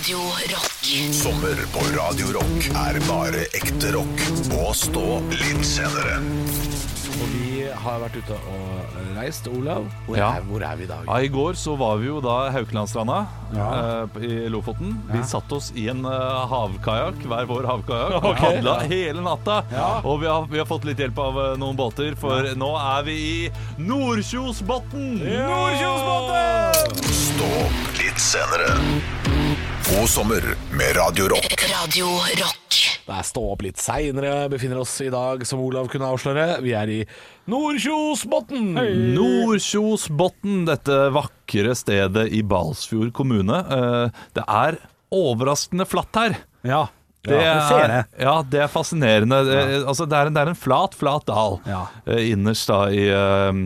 Radio Rock. Sommer på Radio Rock er bare ekte rock. Og stå litt senere. Og vi har vært ute og reist. Olav, hvor, Ja. er, hvor er vi i dag? Ja, I går så var vi jo da Haukelandstranda eh, i Lofoten. Vi satte oss i en uh, havkajakk, hver vår havkajakk, og handla hele natta. Og vi har, vi har fått litt hjelp av eh, noen båter, for nå er vi i Nordkjosbotn! Nordkjosbotn! Stå litt senere. God sommer med Radio Rock. Radio Rock. Det er Stå opp litt seinere. Befinner oss i dag, som Olav kunne avsløre. Vi er i Nordkjosbotn. Nordkjosbotn, dette vakre stedet i Balsfjord kommune. Eh, det er overraskende flatt her. Ja. Det Ja, ser er, det. ja, det er fascinerende. Det, altså, det, er en, det er en flat, flat dal Ja. eh, innerst da i, eh,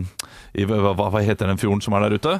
i hva, hva heter den fjorden som er der ute?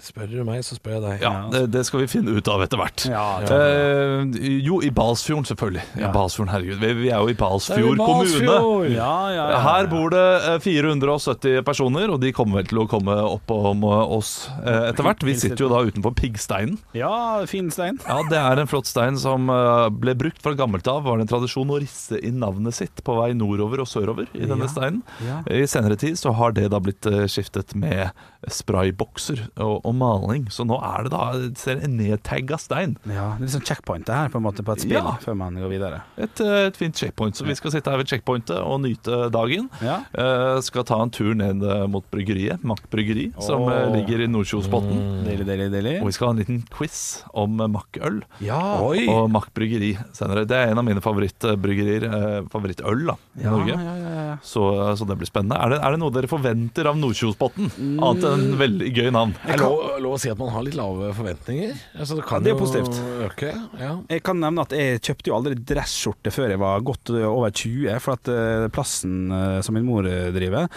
Spør du meg, så spør jeg deg. Ja, det, det skal vi finne ut av etter hvert. Ja, Eh, jo, i Balsfjorden, selvfølgelig. Ja. Balsfjorden, herregud. Vi, vi er jo i Balsfjord kommune. Ja, ja, ja. Her bor det eh, 470 personer, og de kommer vel til å komme opp om eh, oss eh, etter hvert. Vi sitter jo da utenfor Piggsteinen. Ja, fin stein. Ja, Det er en flott stein som eh, ble brukt fra gammelt av. Var det en tradisjon å risse inn navnet sitt på vei nordover og sørover i denne steinen. Ja. I senere tid så har det da blitt eh, skiftet med spraybokser og, og maling. Så nå er det da ser en nedtagga stein. Ja, det er litt sånn checkpoint her på en måte på et spill Ja. før man går videre. Et, eh, et fint checkpoint. Så vi skal sitte her ved checkpointet og nyte dagen. Ja. Uh, skal ta en tur ned eh, mot bryggeriet, Mack bryggeri, som eh, ligger i Nordkjosbotn. Deilig, deilig, deilig. Og vi skal ha en liten quiz om Mack-øl. Ja. Og Mack bryggeri senere. Det er en av mine favorittbryggerier, favorittøl da, i Norge. ja, ja, ja. Så, så det blir spennende. Er det, er det noe dere forventer av Nordkjosbotn? Annet enn veldig gøy navn. Er kan, lov, lov å si at man har litt lave forventninger? Altså, det, kan Ja, det er jo positivt. Øke, ja. Jeg kan nevne at jeg kjøpte jo aldri dressskjorte før jeg var godt over 20, for at uh, plassen uh, som min mor eh, driver,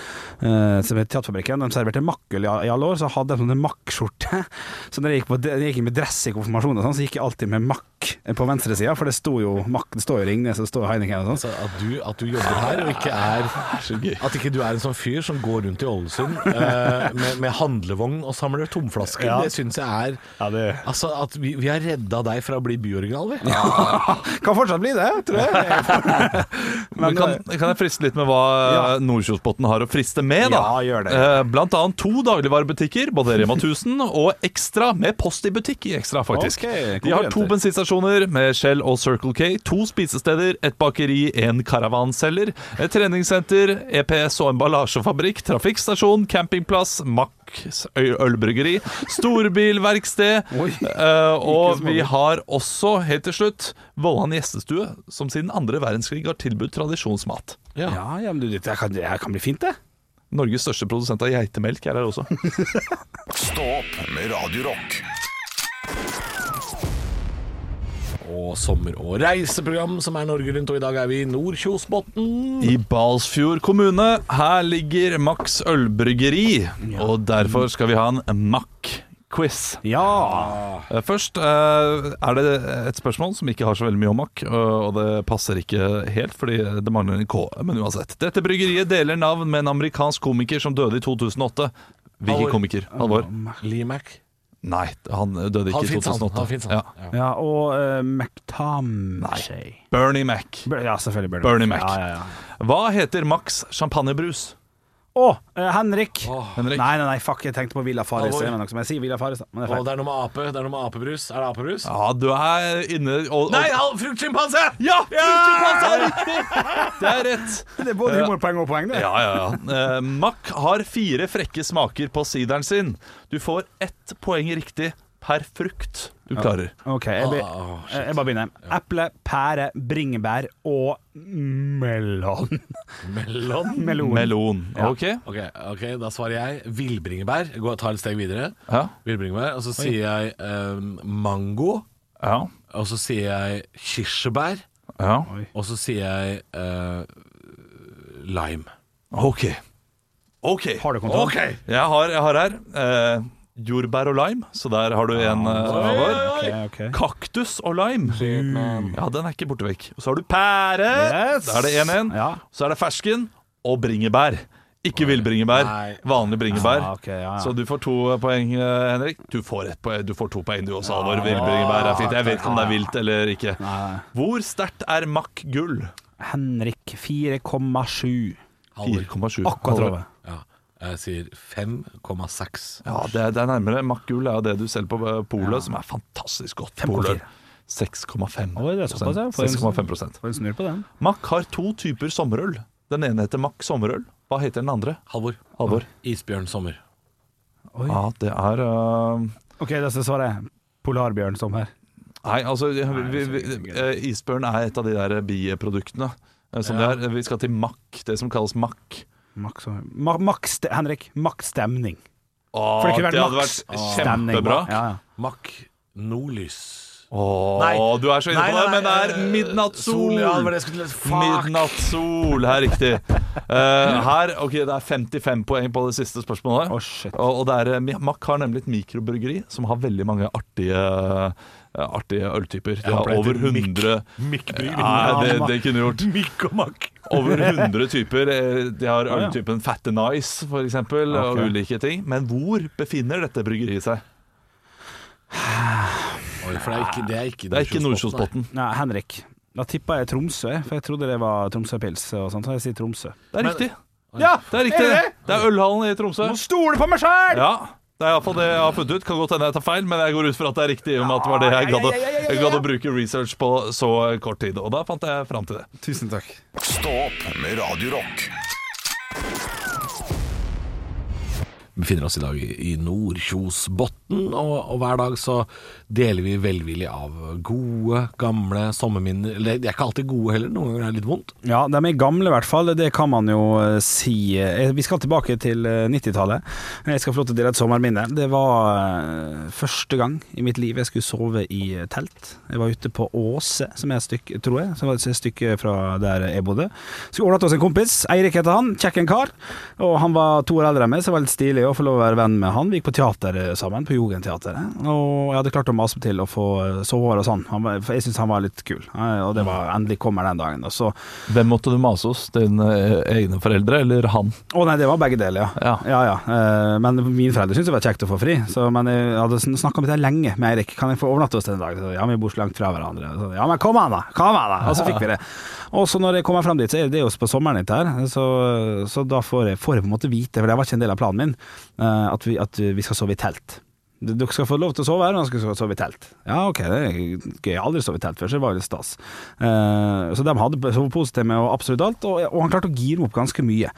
uh, som heter Teaterfabrikken, de serverte makkøl i, i alle år, så hadde de sånne makkskjorte. Så når jeg gikk, på, når jeg gikk med dress i konfirmasjon og sånn, så gikk jeg alltid med makk på venstresida, for det sto jo makk, det står jo Ringnes og det står Heineken og sånn. Altså, at, at du jobber her og ikke er At ikke du er en sånn fyr som går rundt i Ålesund eh, med, med handlevogn og samler tomflasker, Ja. det syns jeg er Ja, det Altså, at vi, vi har redda deg fra å bli byoriginal, vi. kan fortsatt bli det, tror jeg. Men kan, kan jeg friste litt med hva Ja. ja. Nordkjosbotn har å friste med? da? Ja, gjør det. Eh, Blant annet to dagligvarebutikker, både Rema 1000 og Ekstra, med Post i butikk i Ekstra, faktisk. Okay, De har to bensinstasjoner med Shell og Circle K, to spisesteder, et bakeri, en karavanselger, et treningssenter, EPS og emballasjefabrikk, trafikkstasjon, campingplass, Mack ølbryggeri, storbilverksted, Oi, eh, og vi har også, helt til slutt, Vollan gjestestue, som siden andre verdenskrig har tilbudt tradisjonsmat. Ja. Ja, ja, men du, det her kan, det kan bli fint, det. Norges største produsent av geitemelk er her også. Stå opp med Radio Og sommer- og reiseprogram som er Norge Rundt, og i dag er vi i Nordkjosbotn. I Balsfjord kommune, her ligger Max ølbryggeri, og derfor skal vi ha en Mack-quiz. Ja. Eh, Først eh, er det et spørsmål som ikke har så veldig mye om Mack, og det passer ikke helt, fordi det mangler en K. Men uansett. Dette bryggeriet deler navn med en amerikansk komiker som døde i 2008. Hvilken Halvor. komiker? Halvor? Lee Mac. Nei, han døde ikke Han i fins, han. 2008. han, finnes, han. Ja. Ja. Og uh, McTamshay. Bernie Mac. Ja, selvfølgelig. Bernie Mac. Ja, ja, ja. Hva heter Max champagnebrus? Å, eh, Henrik. Henrik? Nei, nei, nei, fuck, jeg tenkte på Villa Faris. Alvor. som jeg sier Villa Faris, da. Men det er feil. det er noe med ape. Det er noe med apebrus. Er det apebrus? Ja, du er inne og, og Nei, al- fruktsjimpanse! Ja! fruktsjimpanse er riktig! Det er rett. Det er både humorpoeng og poeng, det. Ja, ja, ja. Eh, Mack har fire frekke smaker på sideren sin. Du får ett poeng riktig per frukt du klarer. OK, jeg, be, oh, jeg bare begynner. Eple, pære, bringebær og melon. Melon. Melon. Melon. Ok. Ok, ok, da svarer jeg villbringebær. Jeg tar et steg videre. Ja. Villbringebær. Og så sier jeg eh, mango. Ja. Og så sier jeg kirsebær. ja. Og så sier jeg eh, lime. Ok. Ok. Har du kontroll? Jeg har, jeg har her eh, jordbær og lime, så der har du en ah, av vår. Okay, okay. Kaktus og lime. Ja, den er ikke borte vekk. Og så har du pære. Yes. Da er det 1-1. Ja. Så er det fersken og bringebær. Ikke villbringebær. Vanlig bringebær. Ah, okay, ja, ja. Så du får to poeng, eh, Henrik. Du får, ett poeng, du får to poeng, du også, Halvor. Villbringebær er fint. Jeg vet ikke om det er vilt eller ikke. Nei. Hvor sterkt er Mack gull? Henrik 4,7. 4,7. Akkurat over. Ja. Jeg sier 5,6. Ja, det det er nærmere. Makkul er jo det du selger på polet, ja. som er fantastisk godt. 5,4. 6,5 Oi, det er såpass, ja. For en- 6,5 Får en snurr på den. Mack har to typer sommerøl. Den ene heter Mack sommerøl. Hva heter den andre? Halvor. Halvor. Isbjørn sommer. Oi. Ja, det er uh... OK, da skal jeg svare Polarbjørn sommer. Nei, altså vi, vi, vi, eh, Isbjørn er et av de der biproduktene. eh, Som Ja. det er. Vi skal til Mack, det som kalles Mack. Max, Ma Max, Henrik, maks stemning. Åh, det det hadde vært kjempebra. Ja, ja. Mack nordlys. Åh, Nei. du er så inne på det, men det er eh, midnattssol! sol, Ja! Midnattssol er riktig. Uh, her, ok, Det er 55 poeng på det siste spørsmålet. Oh, shit. Og, og det er, eh, Mack har nemlig et mikrobryggeri som har veldig mange artige, artige øltyper. De har over heter Mick. 100 Mikkbryggeri. Nei, det, det kunne gjort. Mikk og Mack. Over 100 typer. De har øltypen Fat and Ice, for eksempel, og ulike ting. Men hvor befinner dette bryggeriet seg? Oi, for det er ikke Det er ikke, Det er ikke Nordsjøsbotn. Nei, Henrik. Da tippa jeg Tromsø, for jeg trodde det var Tromsøpils og sånt. Så jeg sier Tromsø. Det er Men- riktig. Ja, det er riktig. Er det? Det er ølhallen i Tromsø. stole på meg sjæl! Ja, det er iallfall det jeg har funnet ut. Kan godt hende jeg tar feil, men jeg går ut fra at det er riktig. Om at det var det jeg gadd jeg gadd å bruke research på så kort tid. Og da fant jeg fram til det. Tusen takk. Stå opp med Radio Rock. Vi befinner oss i dag i Nordkjosbotn, og, og hver dag så deler vi velvillig av gode, gamle sommerminner. Eller de er ikke alltid gode heller, noen ganger er det litt vondt. Ja, de er gamle i hvert fall, det kan man jo eh, si. Eh, Vi skal tilbake til eh, 90-tallet. Jeg skal få lov til å dele et sommerminne. Det var eh, første gang i mitt liv jeg skulle sove i eh, telt. Jeg var ute på Åse, som er et stykke, tror jeg, som var et stykke fra der jeg bodde. Skulle overnatte hos en kompis. Eirik heter han, kjekk en kar. Og han var to år eldre enn meg, så det var litt stilig å få lov å være venn med han. Vi gikk på teater eh, sammen, på Jugendteatret. Og jeg hadde klart å mase til å få sovehår sove sånn, var, for jeg syntes han var litt kul. Eh, Og det var endelig kommer den dagen. Og så Hvem måtte du mase hos? Dine eh, egne foreldre eller han? Å nei, det var begge deler, ja. Ja. ja, ja. Eh, Men mine foreldre syntes det var kjekt å få fri. Så, men jeg hadde snakka med det lenge med Eirik. Kan jeg få overnatte hos deg en dag? Så, ja, vi bor så langt fra hverandre. Så, ja, men kom an, da! Kom an, da! Og så fikk vi det. Og så når jeg kommer frem dit, så er det jo på sommeren litt her, så, så da får jeg, får jeg på en måte vite, for det var ikke en del av planen min, eh, at vi, at vi skal sove i telt. Dere skal få lov til å sove her, og dere skal sove i telt. Ja, ok, det er gøy. Jeg har aldri sovet i telt før, så det var litt stas. Uh, så de hadde sovepose til meg og absolutt alt, og, og han klarte å gire meg opp ganske mye.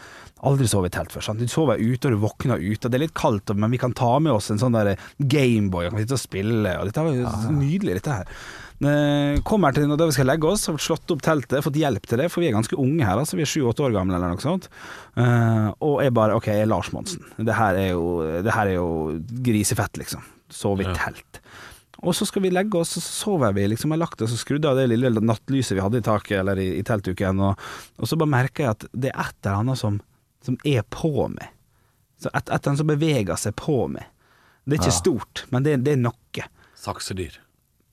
Aldri sovet i telt før. Sant? Du sover ute, og du våkner ute, det er litt kaldt, men vi kan ta med oss en sånn der Gameboy, og kan sitte og spille, og dette var jo nydelig, dette her. Eh, Kommer til når vi skal legge oss, har slått opp teltet, fått hjelp til det, for vi er ganske unge her, altså. Vi er sju-åtte år gamle eller noe sånt. Eh, og jeg bare OK, jeg er Lars Monsen. Det her er jo, det her er jo grisefett, liksom. Sove i telt. Og så skal vi legge oss, og så sover vi liksom. Jeg har lagt oss og skrudd av det lille nattlyset vi hadde i taket eller i, i teltuken, og, og så bare merker jeg at det er et eller annet som, som er på meg. Så et, et eller annet som beveger seg på meg. Det er ikke stort, men det, det er noe. Saksedyr.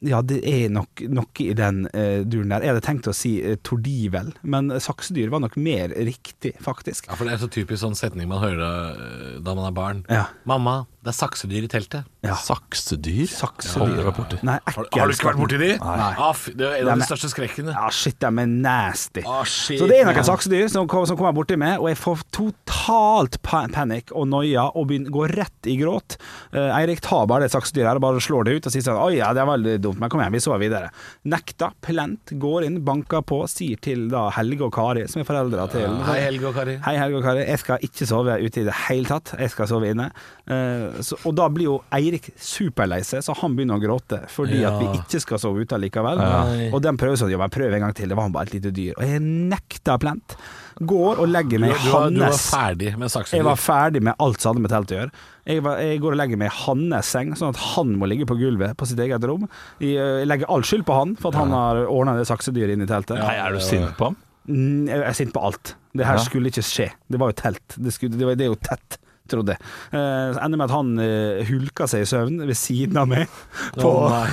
Ja, det er nok noe i den eh, duren der. Jeg hadde tenkt å si uh, tordivel, men saksedyr var nok mer riktig, faktisk. Ja, for det er så typisk sånn setning man hører eh, da man er barn. Ja. 'Mamma, det er saksedyr i teltet'. Ja. Saksedyr? Saksedyr. Nei, Har, har du ikke vært borti de? Nei. Ah, det er en av de største skrekkene. Ja, shit, de er nasty. Ah, shit, så det er noen man. saksedyr som, som kommer borti meg, og jeg får totalt pa panikk og noia og begynner, går rett i gråt. Uh, Eirik tar bare det saksedyret her og bare slår det ut og sier sånn Oi, ja, det er veldig dumt, men kom igjen, vi sover videre. Nekta, plent, går inn, banker på, sier til da Helge og Kari, som er foreldra til Hei, Helge og Kari. Hei, Helge og Kari. Jeg skal ikke sove ute i det hele tatt. Jeg skal sove inne. Eh, så, og da blir jo Eirik superlei seg, så han begynner å gråte fordi Ja. at vi ikke skal sove ute likevel. Nei. Og den prøver sånn, ja, men prøv en gang til. Det var han bare et lite dyr. Og jeg nekta plent. Går og legger meg i hans du var ferdig med jeg var ferdig med alt som hadde med telt å gjøre. Jeg, var, jeg går og legger meg i hans seng, sånn at han må ligge på gulvet på sitt eget rom. Jeg, eh, jeg legger all skyld på han for at han har ordna det saksedyret inne i teltet. Nei, er du sint på ham? Mm, Jeg er sint på alt. Det her Ja. skulle ikke skje. Det var jo telt. Det, skulle, det, var, det er jo tett, trodde. Eh, ender med at han eh, hulka seg i søvn ved siden av meg. På, oh, nei,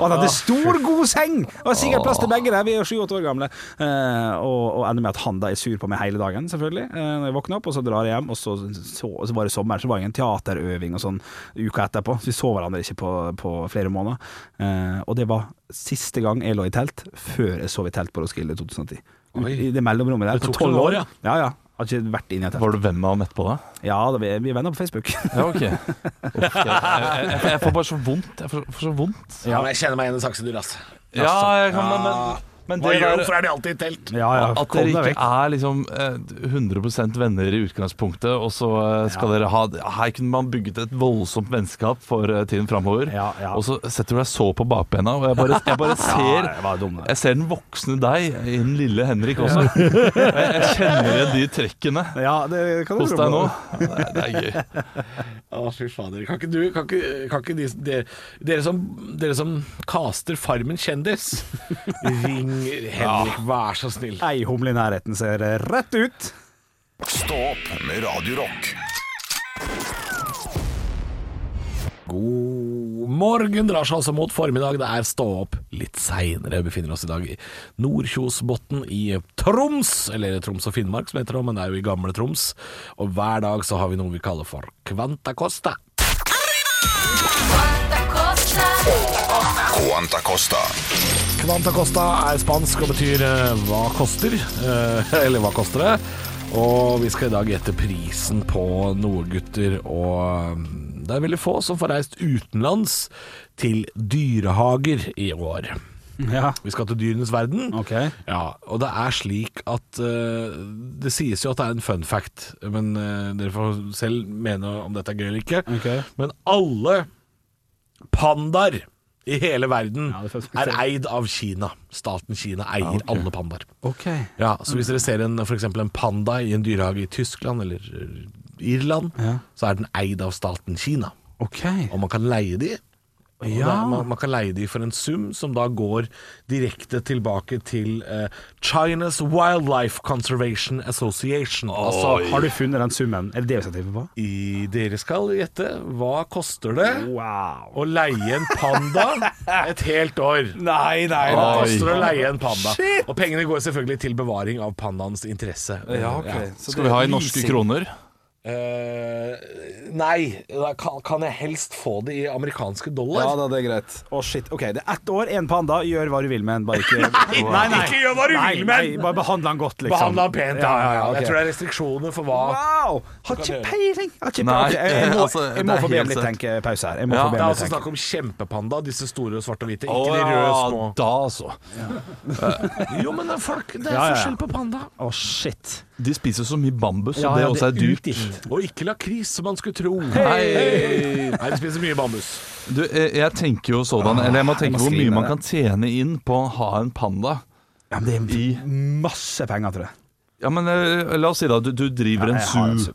han hadde stor, god seng! Og sikkert plass til begge der. Vi er sju-åtte år gamle. Eh, og, og ender med at han da er sur på meg hele dagen, selvfølgelig. Eh, når jeg våkner opp, og så drar jeg hjem. Og så, så, så var det sommer, så var det en teaterøving og sånn uka etterpå. Så vi så hverandre ikke på, på flere måneder. Eh, og det var siste gang jeg lå i telt, før jeg sov i telt på Roskilde i 2010. Oi. I det mellomrommet der. Det tok 12 noen år, år, ja. ja. ja. Har ikke vært inne i et telt. Var du venn med ham etterpå, da? Ja, da, vi, vi er venner på Facebook. Ja, ok. Uff, jeg, jeg, jeg, jeg får bare så vondt. Jeg får, får så vondt. Ja, men jeg kjenner meg igjen i saksen din, ass. Ja, jeg kan, men, men, men Hva gjør? Hvorfor er de alltid i telt? ja, ja, At dere ikke vekk. er liksom eh, 100% venner i utgangspunktet, og så skal skal dere ha Her kunne man bygget et voldsomt vennskap for eh, tiden framover. Ja, ja. Og så setter du deg så på bakbena, og jeg bare, jeg bare ser jeg ser den voksne deg i den lille Henrik også. Jeg, jeg kjenner igjen de trekkene Ja, det kan hos deg nå. Ja, Det er, det er gøy. Å, fy fader. Kan ikke du Kan ikke, kan ikke de, de, dere, som, dere som caster Farmen kjendis, ring Henrik, vær så snill. Ei humle i nærheten ser rett ut. Stå opp med Radio Rock. God morgen drar seg altså mot formiddag. Det er stå opp litt seinere. Befinner oss i dag i Nordkjosbotn i Troms, eller Troms og Finnmark som heter det, men det er jo i gamle Troms. Og hver dag så har vi noe vi kaller for Kvanta Costa. Quanta Costa. Kvanta Costa Quanta Costa er spansk og betyr eh, hva koster, eh, eller hva koster det? Og vi skal i dag gjette prisen på noe, gutter, og mm, det er veldig få som får reist utenlands til dyrehager i år. Ja, Vi skal til dyrenes verden. Okay. Ja, og det er slik at eh, Det sies jo at det er en fun fact, men eh, dere får selv mene om dette er gøy eller ikke. Ok. Men alle pandaer i hele verden Ja, det er eid av Kina. Staten Kina eier alle pandaer. Okay. Ja, så hvis dere ser en, for eksempel en panda i en dyrehage i Tyskland eller eh, Irland, Ja. så er den eid av staten Kina. Ok. Og man kan leie de. Ja. man, man kan leie de for en sum som da går direkte tilbake til eh, China's Wildlife Conservation Association. Altså, Har du funnet den summen? Er det det vi skal tippe på? i, dere skal gjette hva koster det Wow. å leie en panda et helt år. Nei, nei, Hva koster det å leie en panda? Og pengene går selvfølgelig til bevaring av pandaens interesse. Ja, ok. Så Skal vi ha i norske leasing. kroner? Eh, nei, da kan, kan jeg helst få det i amerikanske dollar? Ja da, det er greit. Å shit, ok, det er ett år, én panda, gjør hva du vil med den, bare ikke Nei, nei, ikke gjør hva du Nei, vil med den! Bare behandle den godt, liksom. Behandle han pent, ja. ja, ja. okay. Jeg tror det er restriksjoner for hva Wow! Har ikke peiling! Har ikke peiling. Ok, jeg, jeg må, altså, jeg må få be om litt tenke pause her. Jeg må Ja, Det er altså snakk om kjempepanda, disse store svarte og hvite. Ikke Ikke de røde små. da altså. Jo, men er folk, det er Ja, ja, ja. forskjell på panda. Å, shit. De spiser så mye bambus, Ja, og det ja, også er dyrt. utgift. Og ikke lakris, som man skulle tro. Hei! Nei, de spiser mye bambus. Du, jeg, jeg tenker jo sådan, eller jeg må tenke må hvor mye man kan tjene inn på å ha en panda. Ja, men det I- er masse penger, tror jeg. Ja, men eh, la oss si da, du, du driver Ja, en zoo,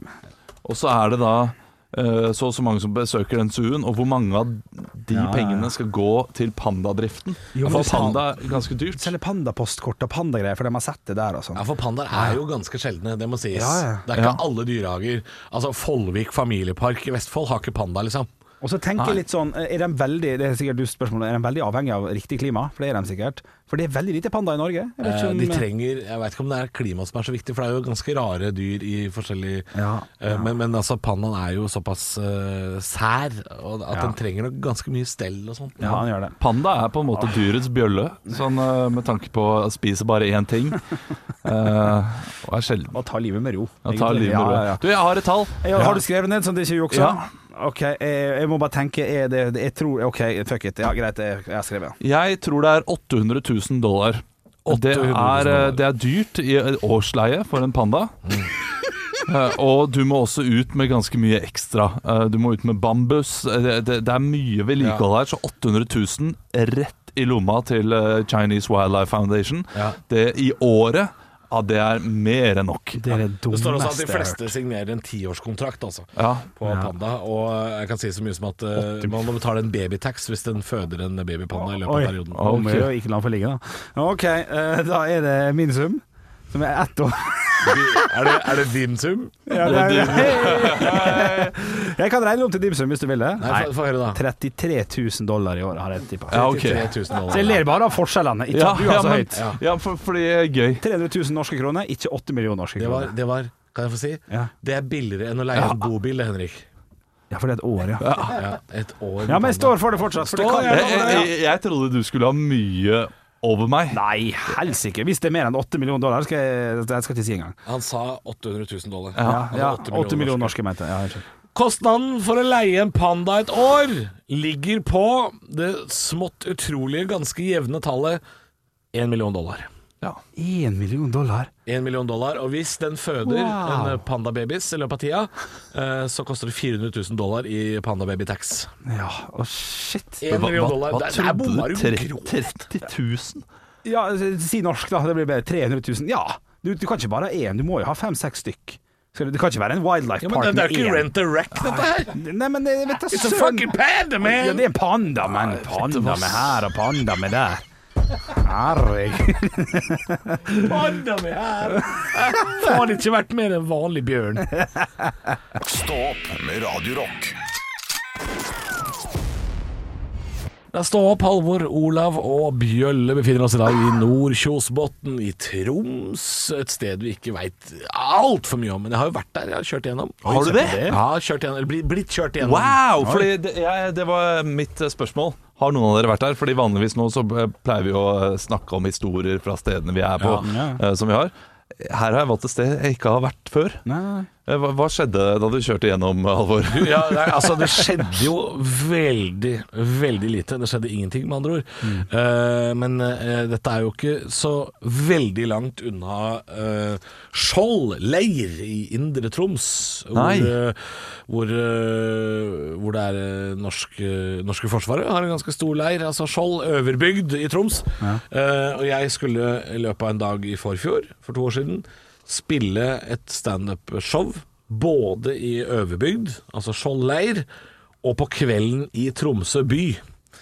og så er det da eh, så og så mange som besøker den zooen, og hvor mange av de Ja, ja, pengene skal gå til pandadriften? Jo, For panda er ganske dyrt. Selger pandapostkort og pandagreier, for de har sett det der og sånn. Ja, for pandaer er jo ganske sjeldne, det må sies. Ja, ja. Det er ikke Ja. alle dyrehager. Altså, Follvik familiepark i Vestfold har ikke panda, liksom. Og så tenker jeg litt sånn, er de veldig Det er sikkert du spørsmålet, er de veldig avhengig av riktig klima? For det er de sikkert. For det er veldig lite panda i Norge. Jeg vet Eh, ikke om, De trenger Jeg vet ikke om det er klimaet som er så viktig, for det er jo ganske rare dyr i forskjellig Ja, Eh, Men, men altså, pandaen er jo såpass uh, sær og at Ja. den trenger nok ganske mye stell og sånn. Ja, han gjør det. Panda er på en måte dyrets bjølle, sånn uh, med tanke på å spise bare én ting. uh, og er sjelden. Og ta livet med ro. Ta livet med ro. Ja, ja, ja. Du, jeg har et tall. Ja, har du skrevet ned sånn at det ikke jukser? Ja. Ok, jeg, jeg må bare tenke er det, Jeg tror OK, fuck it. Ja, greit, jeg, jeg har skrevet. Jeg tror det er 800 000 dollar. Det er, det er dyrt i årsleie for en panda. Uh, og du må også ut med ganske mye ekstra. Uh, du må ut med bambus. Eh, Det, det, det er mye vedlikehold her, så 800 000 rett i lomma til Chinese Wildlife Foundation. Ja. Det i året, ja, det er mer enn nok. Det er det Det står også at de fleste signerer en tiårskontrakt altså, Ja. på panda. Og jeg kan si så mye som at uh, man må betale en babytax hvis den føder en babypanda i løpet av perioden. Ok. ikke la den få ligge, da. OK, eh, da er det min sum, som er ett år. Er det, er det din sum? Ja, det er- jeg kan regne om til dimsum hvis du vil det. Nei, få- høre da. 33 000 dollar i året har jeg tippa. Ja, okay. 33 000 Så jeg ler bare av forskjellene. Ikke Ja, at du er ja, så men, høyt. ja for, for, det er gøy. 300 000 norske kroner, ikke 8 millioner norske Det var, kroner. det var, kan jeg få si, Ja. det er billigere enn å leie en bobil, det, Henrik. Ja, for det er et år, ja. Ja, et år. Ja, men jeg står for det fortsatt. For det kan. Jeg, jeg, jeg, jeg trodde du skulle ha mye over meg. Nei, helsike. Hvis det er mer enn 8 millioner dollar, skal jeg, jeg skal ikke si engang. Han sa 800 000 dollar. Ja, ja, 8 8 millioner norske, mente jeg. Ja. Kostnaden for å leie en panda et år ligger på det smått utrolige, ganske jevne tallet 1 million dollar. 1 million dollar? En million dollar, Og hvis den føder Wow. en pandababys i løpet av tida, eh, så koster det 400 000 dollar i pandababy-tax. Ja, å shit. 1 million dollar. hva Der, der trodde du? du Tre- grovt. 30 000? Ja, si norsk, da. Det blir bare 300 000. Ja, du, du kan ikke bare ha én, du må jo ha fem-seks stykk. Det kan ikke være en wildlife Ja, men park det, det er jo ikke rent a wreck, dette her. Nei, men vet du, It's a fucking panda, man! Ja, det er en panda, men panda med her og panda med der. Herregud. Banna meg her. Faen ikke vært mer enn vanlig bjørn. Stå opp med Radio Rock. Da Stå opp, Halvor, Olav og Bjølle befinner oss i dag i Nordkjosbotn i Troms. Et sted vi ikke veit altfor mye om. Men jeg har jo vært der, jeg har kjørt igjennom. Har du det? Ja, kjørt gjennom, eller blitt, kjørt igjennom. Wow! For det, det var mitt eh, spørsmål. Har noen av dere vært der? Fordi vanligvis nå så eh, pleier vi å eh, snakke om historier fra stedene vi er på, Ja. ja. som vi har. Her har jeg valgt et sted jeg ikke har vært før. Nei. Eh, Hva, skjedde da du kjørte gjennom, Halvor? Ja, nei, altså Det skjedde jo veldig, veldig lite. Det skjedde ingenting, med andre ord. Eh, men uh, dette er jo ikke så veldig langt unna uh, Skjold leir i Indre Troms. Hvor, eh, hvor, eh, hvor det er eh, norske, norske forsvaret har en ganske stor leir. Altså Skjold øverbygd i Troms. Eh, og jeg skulle i løpet av en dag i forfjor, for to år siden, spille et standup-show. Både i Øverbygd, altså Skjold leir, og på kvelden i Tromsø by.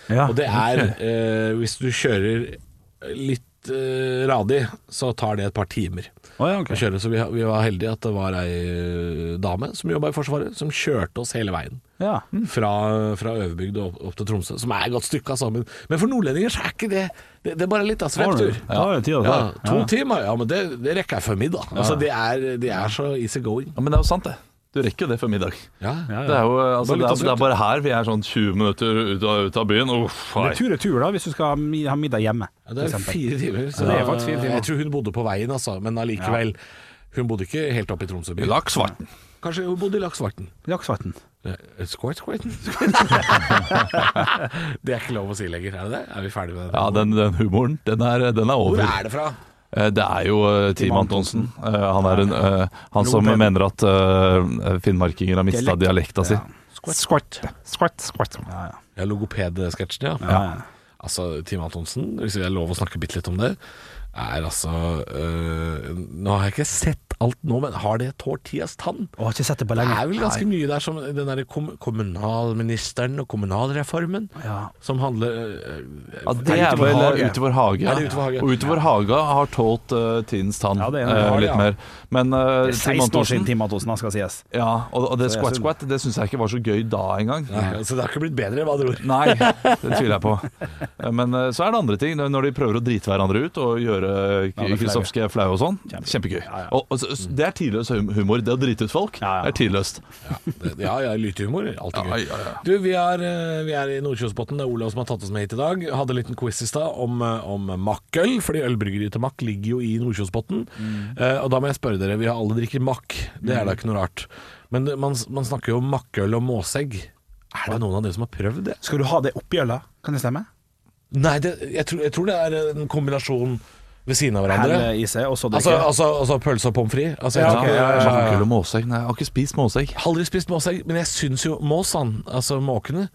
Ja, og det er eh, Hvis du kjører litt eh, radig, så tar det et par timer oh, ja, ok. å kjøre. Så vi, vi var heldige at det var ei eh, dame som jobba i Forsvaret, som kjørte oss hele veien. Ja. Fra, fra Øverbygd og opp, opp til Tromsø, som er et godt stykka sammen. Men for nordlendinger så er ikke det Det, det er bare litt av. Ja, er tid. Ja, to timer, ja, men det, det rekker jeg før middag. Altså, det er, det er så easy going. Ja, men det er jo sant, det. Du rekker jo det før middag. Ja, Ja, Det er jo altså, Bare det er, det er bare her vi er sånn 20 minutter ut av, ut av byen. Uff, Det er tur-retur, da, hvis du skal ha middag hjemme. Ja, det er fire timer. Så det er faktisk fire timer. Jeg tror hun bodde på veien, altså. Men allikevel. Hun bodde ikke helt oppe i Tromsø by. Laksvarten. Kanskje hun bodde i Laksvarten. Laksvatn. Eh, Squart-squarten? det er ikke lov å si lenger, er det det? Er vi ferdige med det? Ja, den, den humoren, den er, den er Hvor er det fra? Eh, Det er jo eh, Team Antonsen. Eh, Han er en, han som mener at finnmarkinger har mista Dialekt. dialekta si. Squat. Squat, squat. Ja, Logopedsketsjen, ja. Ja, ja. Altså, Team Antonsen, hvis jeg er lov å snakke bitte litt om det, er altså øh, Nå har jeg ikke sett alt nå, men har det Tortillas tann? Jeg har ikke sett det på Det er vel ganske mye der som den derre kom kommunalministeren og kommunalreformen, Ja. som handler øh, Ja, det er Utover vel ute hage. Utover hage. det Utover hage? Og Utover Haga har tålt uh, tidens tann Ja, det er eh, litt mer. Men uh, Det er 16 år siden Tim Antonsen, skal sies. Ja, og, og det squat-squat Det syns jeg ikke var så gøy da engang. Så det har ikke blitt bedre, med andre ord. Nei, det tviler jeg på. Men så er det andre ting. Når de prøver å drite hverandre ut og gjøre Er Kristofske flaue og sånn. Kjempegøy. Ja, ja. Og, altså, det er tidløs humor. Det å drite ut folk Ja, ja. er tidløst. Ja, ja, lytehumor. Alltid gøy. ja, ja. Du, vi er, øh, vi er i Nordkjosbotn. Det er Olav som har tatt oss med hit i dag. Hadde en liten quiz i stad om, øh, om makkøl, fordi ølbryggeriet til Mack ligger jo i Nordkjosbotn. Eh, og da må jeg spørre dere, vi har alle drikker Mack, det er da ikke noe rart. Men det, man, man snakker jo om makkøl og måsegg. Er det noen av dere som har prøvd det? Skal du ha det oppi øla? Kan det stemme? Nei, det, jeg, tror, jeg tror det er en kombinasjon ved siden av hverandre. Helle i seg, og så Altså, drikke? altså, altså pølse og pommes frites. Altså, jeg Ja, okay, ikke- ja, ja, ja. Makkøl og måsegg. Nei, jeg har ikke spist måsegg. Aldri spist måsegg, men jeg syns jo måsene, altså måkene,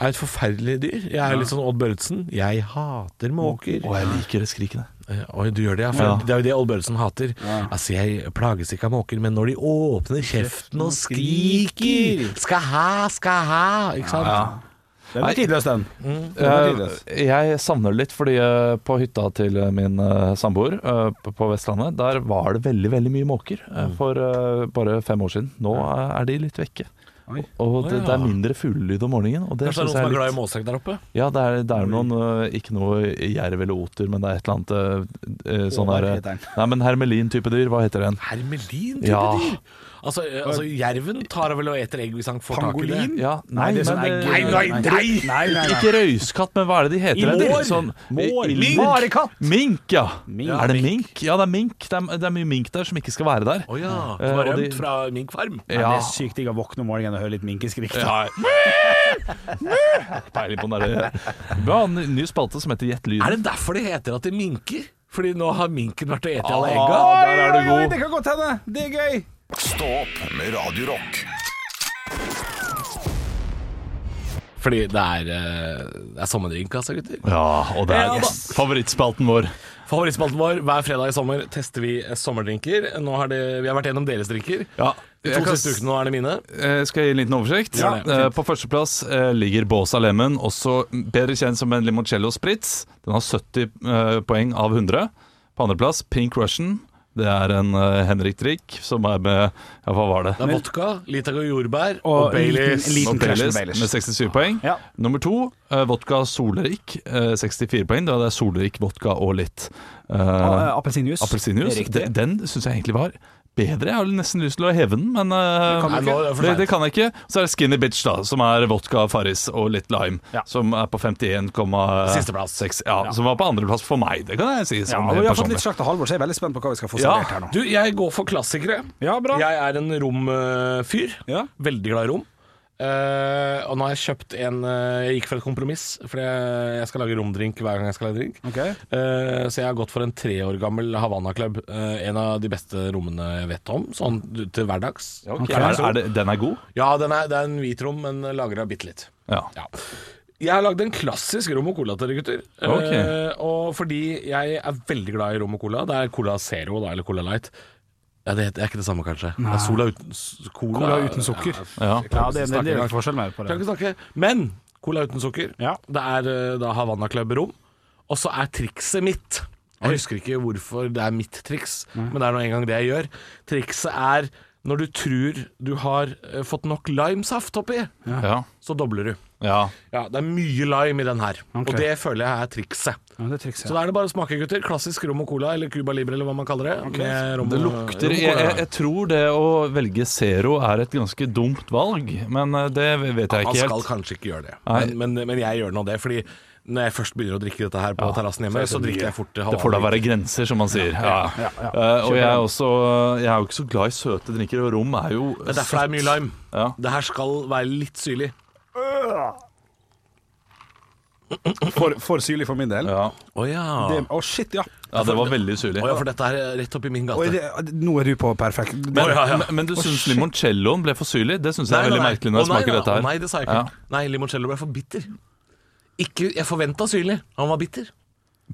er et forferdelig dyr. Jeg er litt sånn Odd Børretzen. Jeg hater måker. Og jeg liker det skrikene. Eh, Oi, du gjør det, ja. For Ja. det er jo det Odd Børretzen hater. Altså, jeg plages ikke av måker, men når de åpner kjeften og skriker 'skal ha, skal ha', ikke sant? Den er tidløs, den. Den er Eh, tidløs. Jeg savner det litt, fordi eh, på hytta til min eh, samboer eh, på- Vestlandet, der var det veldig veldig mye måker eh, Mm. for eh, bare fem år siden. Nå eh, er de litt vekke. Oi. Og det, det er mindre fuglelyd om morgenen. Og det Kanskje det er noen som er litt... glad i måsegg der oppe? Ja, det er, det er noen eh, Ikke noe jerv eller oter, men det er et eller annet eh, eh, sånn Håvard der. Nei, men hermelin-type dyr. Hva heter den? Hermelin-type Ja. dyr? Altså, eh, altså, jerven tar vel og eter egg hvis han får tak i det. Pangolin? Ja, Nei, det er sånn men egg- Nei, nei, nei! Nei, nei, nei. Ikke røyskatt, men hva er det de heter? Er Sånn, Mår. mink! Marekatt. Mink, ja. Mink. Er det mink? Ja, det er mink. Det er, det er mye mink der som ikke skal være der. Å ja. Eh, Som har rømt fra minkfarm. Nei, Ja. Det er sykt digg å våkne om morgenen og høre litt minkeskrik. Ja. Peiling på den derre Vi ny spalte som heter Gjett lyden. Er det derfor det heter at det minker? Fordi nå har minken vært og spist alle Ah, egga? der er du god. Det kan godt hende. Det er gøy. Stå opp med Radio Rock. Fordi det er, eh, det er sommerdrink, altså, gutter. Ja, og det er Ja, da. favorittspalten vår. Favorittspalten vår hver fredag i sommer tester vi eh, sommerdrinker. Nå har det, vi har vært gjennom deres drinker. Ja, De jeg to kan siste ukene nå er det mine. Eh, Skal jeg gi en liten oversikt? Ja, det er Eh, På førsteplass eh, ligger Båsa Lemon, også bedre kjent som en limoncello spritz. Den har 70 eh, poeng av 100. På andreplass Pink Russian. Det er en uh, Henrik Drikk som er med Ja, hva var det? Det er vodka, Litago jordbær og, Og en Baileys. liten- liten Og Baileys med Baileys. med 67 poeng. Ja. Nummer to, uh, vodka Solrik, uh, 64 poeng. Da Det er Solrik, vodka og litt uh, Uh, Appelsinjuice. appelsinjuice. Den, riktig. den syns jeg egentlig var bedre. Jeg har nesten lyst til å heve den, men er det kan det, det kan jeg ikke. Så er det Skinny Bitch, da, som er vodka, Farris og litt lime. Ja. Som er på 51,6. Ja, Ja, Som var på andreplass for meg, det kan jeg si. Ja, vi har fått litt slakt av Halvor, så jeg er veldig spent på hva vi skal få Ja. servert her nå. Du, jeg går for klassikere. Ja, bra. Jeg er en romfyr. Ja. Veldig glad i rom. Eh, og nå har jeg kjøpt en uh, Jeg gikk for et kompromiss, for jeg, jeg skal lage romdrink hver gang jeg skal lage drink. Okay. Uh, så jeg har gått for en tre år gammel Havana Club. En av de beste rommene jeg vet om, sånn til hverdags. Okay. Er, er det, den er god? Ja, den er, det er en hvit rom, men lagra bitte litt. Ja. Ja. Jeg har lagd en klassisk rom og cola til dere gutter. Okay. Eh, og fordi jeg er veldig glad i rom og cola. Det er Cola Zero da, eller Cola Light. Ja, det, er ikke det samme, kanskje. Det er Sola uten cola. Cola uten sukker. Ja. Ja, det, det, det er en litt forskjell med på det. Kan ikke snakke. Men Cola uten sukker. Ja. Det er eh, da Havanna Club rom. Og så er trikset mitt Jeg husker ikke hvorfor det er mitt triks, men det er nå engang det jeg gjør. Trikset er når du tror du har eh, fått nok limesaft oppi, Ja. så dobler du. ja. Ja, det er mye lime i den her, okay. og det føler jeg er trikset. Ja, det er ja. Så da er det bare å smake, gutter. Klassisk rom og cola, eller Cuba Libre, eller hva man kaller det. Med rom Det lukter rom og jeg, cola. jeg, jeg tror det å velge Zero er et ganske dumt valg, men eh, det vet jeg ikke Man Han skal kanskje ikke gjøre det, men, men, men jeg gjør nå det. Fordi når jeg først begynner å drikke dette her på terrassen hjemme, så drikker jeg fort Det får da være grenser, som man sier. Ja. ja, ja. Eh, og jeg er, også, jeg er jo ikke så glad i søte drinker, og rom er jo Det er derfor det er mye lime. Ja. Det her skal være litt syrlig. For, for syrlig for min del. Ja. Oh, ja. Det- Å, shit, ja. ja, det var veldig syrlig. Oh, ja, for dette er rett oppi min gate. det, nå er du på perfekt. Men, oh, ja, ja. men, men du syns limoncelloen ble for syrlig? Det syns jeg er veldig merkelig når jeg Å, smaker nei, dette å, her. Nei, det sa jeg ikke. Nei, limoncello ble for bitter. Ikke, jeg forventa syrlig. Han var bitter.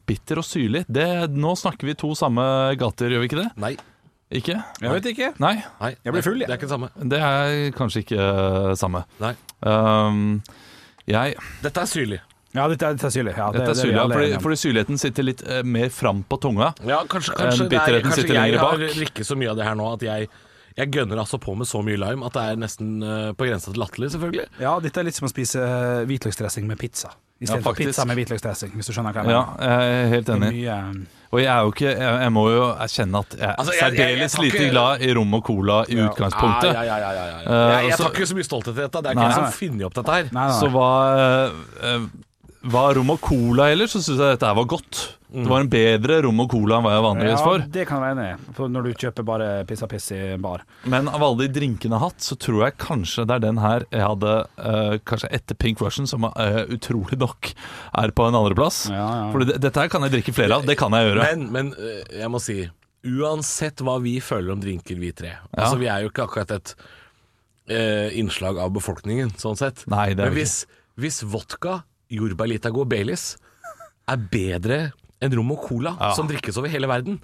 Bitter og syrlig. Det, nå snakker vi to samme gater, gjør vi ikke det? Nei. Ikke? jeg vet ikke. Nei, nei Jeg blir full, jeg. Det er ikke det samme. det er kanskje ikke eh, samme. Nei. Um, jeg Dette er syrlig. Ja, dette, er- dette er syrlig. Ja, det- Dette er det syrlig, vi ja, alle fordi, fordi syrligheten sitter litt eh, mer fram på tunga. Ja, kanskje, Eh, kanskje, det er, bitterheten kanskje sitter jeg har bak. så mye av det her nå at jeg, jeg gønner altså på med så mye lime at det er nesten eh, på grensa til latterlig, selvfølgelig. Ja, dette er litt som å spise eh, hvitløksdressing med pizza. Istedenfor ja, pizza med hvitløksdressing, hvis du skjønner hva jeg Ja, jeg er helt Det er enig. Mye, Og jeg er jo ikke Jeg, jeg må jo erkjenne at jeg er Altså, særdeles lite glad i rom og cola i utgangspunktet. Ja, ja, ja, ja, ja, ja. Eh, Jeg, jeg tar ikke så mye stolthet i dette. Det er ikke Nei. jeg som har funnet opp dette her. nei, nei. Så hva, eh, hva rom og cola ellers, så syns jeg dette var godt. Det var en bedre rom og cola enn hva jeg vanligvis ja, det kan jeg være enig i. For når du kjøper bare piss og piss i bar. Men av alle de drinkene jeg har hatt, så tror jeg kanskje det er den her jeg hadde uh, Kanskje etter Pink Russian, som uh, utrolig nok er på en andreplass. Ja, ja. For dette her kan jeg drikke flere av. Det kan jeg gjøre. Men, men eh, jeg må si Uansett hva vi føler om drinker, vi tre Altså Vi er jo ikke akkurat et uh, innslag av befolkningen, sånn sett. Nei, det er Men vi hvis, hvis vodka, jordbær Litago og Baileys er bedre enn rom og cola, Ja. som drikkes over hele verden,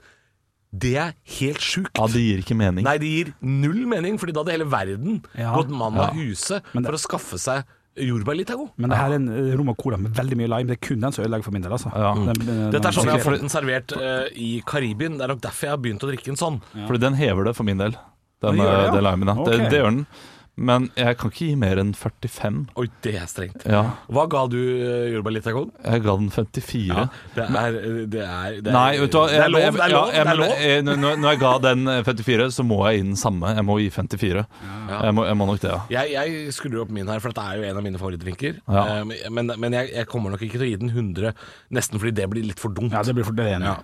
det er helt sjukt. Ja, det gir ikke mening. Nei, det gir null mening, Fordi da hadde hele verden Ja. gått mann av huset huse det- for å skaffe seg Jordbærlitago. Men det her er en eh, rom og cola med veldig mye lime. Det er kun den som ødelegger for min del, altså. Ja. Den- den- Dette er sånn jeg har den- fått den servert uh, i Karibien. Det er nok derfor jeg har begynt å drikke en sånn. Fordi den hever det for min del. Den, Den gjør det, ja. den limen, ja. Det, det gjør den. Men jeg kan ikke gi mer enn 45. Oi, det er strengt. Ja, Hva ga du uh, Litakon? jeg ga den 54. det er det er, det er, Nei, vet du hva Det er lov, det er lov. ja, det er lov. Jeg, når- Når jeg ga den eh, 54, så må jeg gi den samme. Jeg må gi 54. Jeg, må, jeg må nok det, ja. Jeg, jeg skrur opp min her, for dette er jo en av mine favorittdrinker. Ja. Eh, men men jeg, jeg kommer nok ikke til å gi den 100, nesten fordi det blir litt for dumt. Ja, det blir for det ene. Ja.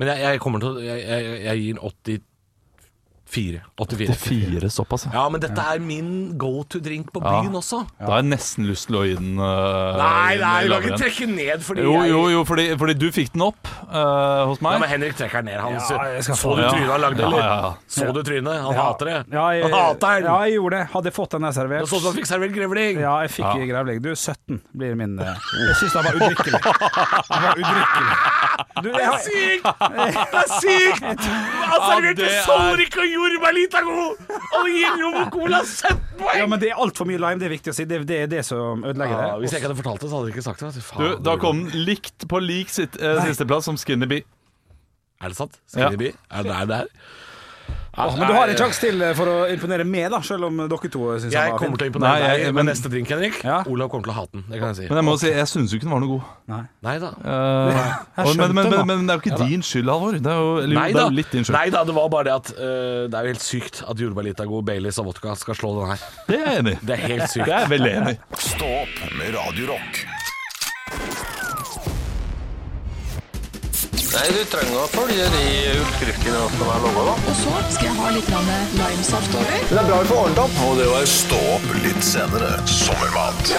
Men jeg, jeg kommer til å Jeg, jeg, jeg gir den 84. 84. 84 såpass, ja. Ja, men dette er min go to drink på Ja. byen også. Da har jeg nesten lyst til å gi den uh, Nei, nei, du kan ikke trekke ned fordi Jo, jeg jo, jo, fordi, fordi du fikk den opp uh, hos Ja, men Henrik trekker den ned. Han, Ja, så, så du det. trynet han lagde, Ja, eller? ja, ja. Så du trynet? Han hater det. Ja, jeg, han hater den! Ja, jeg gjorde det. Hadde jeg fått den jeg Det servert er sånn som han fikk servert grevling. Ja, jeg fikk Ja. grevling. Du, 17 blir min uh, Jeg syns den var udrikkelig. Den var udrikkelig. Du, jeg, har- Sykt! Det er sykt! Han serverte det er- solrik og! Og gir rom cola 17 poeng! ja, men det er altfor mye lime, det er viktig å si. Det, det er det som ødelegger Ja, det. hvis jeg ikke hadde fortalt det, så hadde dere ikke sagt det. Faen, Du, da kom den likt på lik sitt, eh, sisteplass som Skinny Bee. Er det sant? Ja. Bee? Er det der det er? Åh, men du har en sjanse til eh, for å imponere meg, da, selv om dere to syns Jeg den var kommer fin. til å imponere Nei, jeg- deg men- med neste drink, Henrik. Ja. Olav kommer til å hate den. Det kan jeg si. Men jeg må si, jeg syns jo ikke den var noe god. Nei. Nei da. Eh, og, men, men, men, men det er jo ikke din skyld, Halvor. Det er jo, eller, jo, Nei det da. er jo litt din skyld. Nei da, det var bare det at øh, det er jo helt sykt at jordbærlitago, Baileys og vodka skal slå den her. Det er jeg enig i. Det er helt sykt. Det er jeg veldig enig i. Stå opp med Radio Rock. Nei, du trenger å følge de utskriftene som er laga, da. Og så skal jeg ha litt limesaft over. Og det var Stå opp litt senere. Sommermat.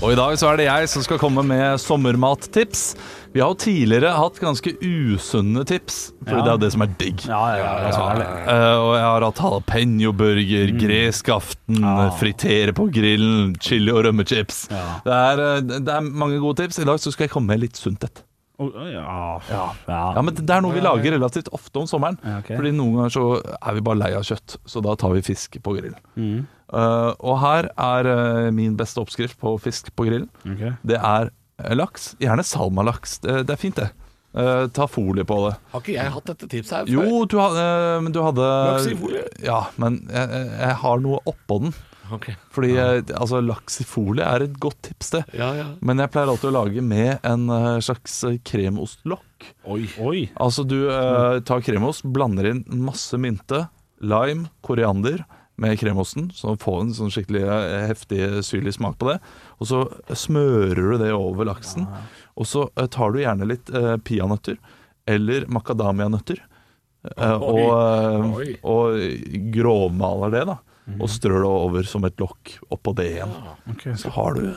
Og i dag så er det jeg som skal komme med sommermattips. Vi har jo tidligere hatt ganske usunne tips, for Ja. det er jo det som er digg. Ja, ja. Eh, og jeg har hatt jalapeño-burger, gresk aften, fritere på grillen, chili og rømmechips. Det, er, eh, det er mange gode tips. I dag så skal jeg komme med litt sunt et. Ja, ja, ja. Men det er noe vi lager relativt ofte om sommeren. Ja, okay. Fordi noen ganger så er vi bare lei av kjøtt, så da tar vi fisk på grillen. Mm. Uh, og her er uh, min beste oppskrift på fisk på grillen. Okay. Det er laks. Gjerne salmalaks. Det, det er fint, det. Uh, ta folie på det. Har ikke jeg hatt dette tipset her før? Jo, du, eh, men du hadde Laks i folie? Ja, men jeg, jeg- har noe oppå den. Okay. Fordi ja. altså, laks i folie er et godt tips, det. Ja, ja. Men jeg pleier alltid å lage med en eh, slags eh, kremostlokk. Oi. Oi. Altså du uh, tar kremost, blander inn masse mynte, lime, koriander med kremosten, så får en sånn skikkelig eh, heftig syrlig smak på det. Og så smører du det over laksen. Og så eh, tar du gjerne litt uh, peanøtter eller makadamianøtter. eh, og, eh, og grovmaler det, da. Og strør det over som et lokk oppå det igjen. Så har du,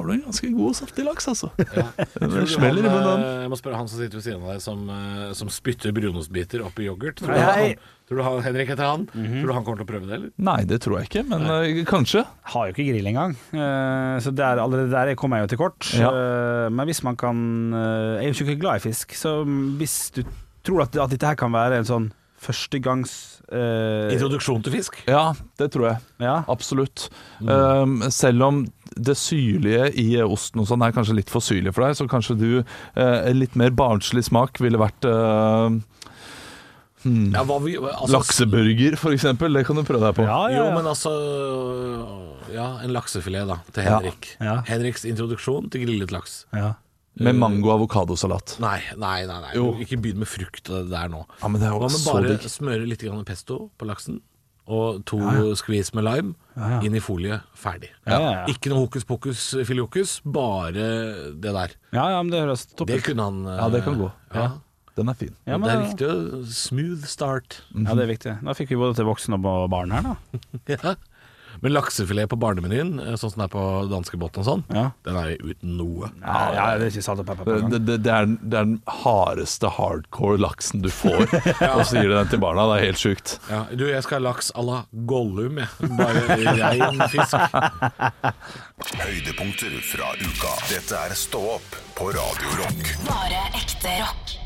har du en ganske god og saftig laks, altså. Ja. Det smeller i munnen. eh, Jeg må spørre han som sitter ved siden av deg, som, eh, som spytter brunostbiter oppi yoghurt. Tror du, han, tror du han, Henrik heter han? Tror du han kommer til å prøve det, eller? Nei, det tror jeg ikke, men eh, kanskje. Har jo ikke grill engang, eh, så der, allerede der kommer jeg jo til kort. Ja. Eh, Men hvis man kan Jeg er jo ikke glad i fisk, så hvis du tror at, at dette her kan være en sånn førstegangs eh, Introduksjon til fisk? Ja, det tror jeg. Ja. Absolutt. Um, selv om det syrlige i osten og sånn er kanskje litt for syrlig for deg, så kanskje du eh, en litt mer barnslig smak ville vært eh, hmm, Ja, hva vi, altså, Lakseburger, for eksempel. Det kan du prøve deg på. Ja, ja, Jo, men altså Ja, en laksefilet, da, til Ja. Henrik. Ja. Henriks introduksjon til grillet laks. ja. Med mango-avokadosalat. Nei, nei, nei. nei. Ikke begynn med frukt der nå. Ja, men det er jo Hva med så bare digg. smøre litt grann pesto på laksen? Og to skvis med lime Ja, ja. inn i folie. Ferdig. Ja, ja, ja. Ikke noe hokus pokus filiokus, bare det der. ja, ja, men det høres topp Det ut. kunne han eh, Ja, det kan gå. Ja. Den er fin. Ja, Men det er viktig å Smooth start. Ja, det er viktig. Da fikk vi både til voksne og barn her, da. Ja. Men laksefilet på barnemenyen, eh, sånn som det er på danskebåten og sånn, Ja. den er jo uten noe. Ja, ja, det er ikke salt og pepper på Det, det, det, er, den- det er den hardeste hardcore laksen du får. Og så gir du den til barna. Det er helt sjukt. Ja, du, jeg skal ha laks à la Gollum, jeg. Bare rein fisk. Høydepunkter fra uka. Dette er Stå opp på Radio Rock. Bare ekte rock.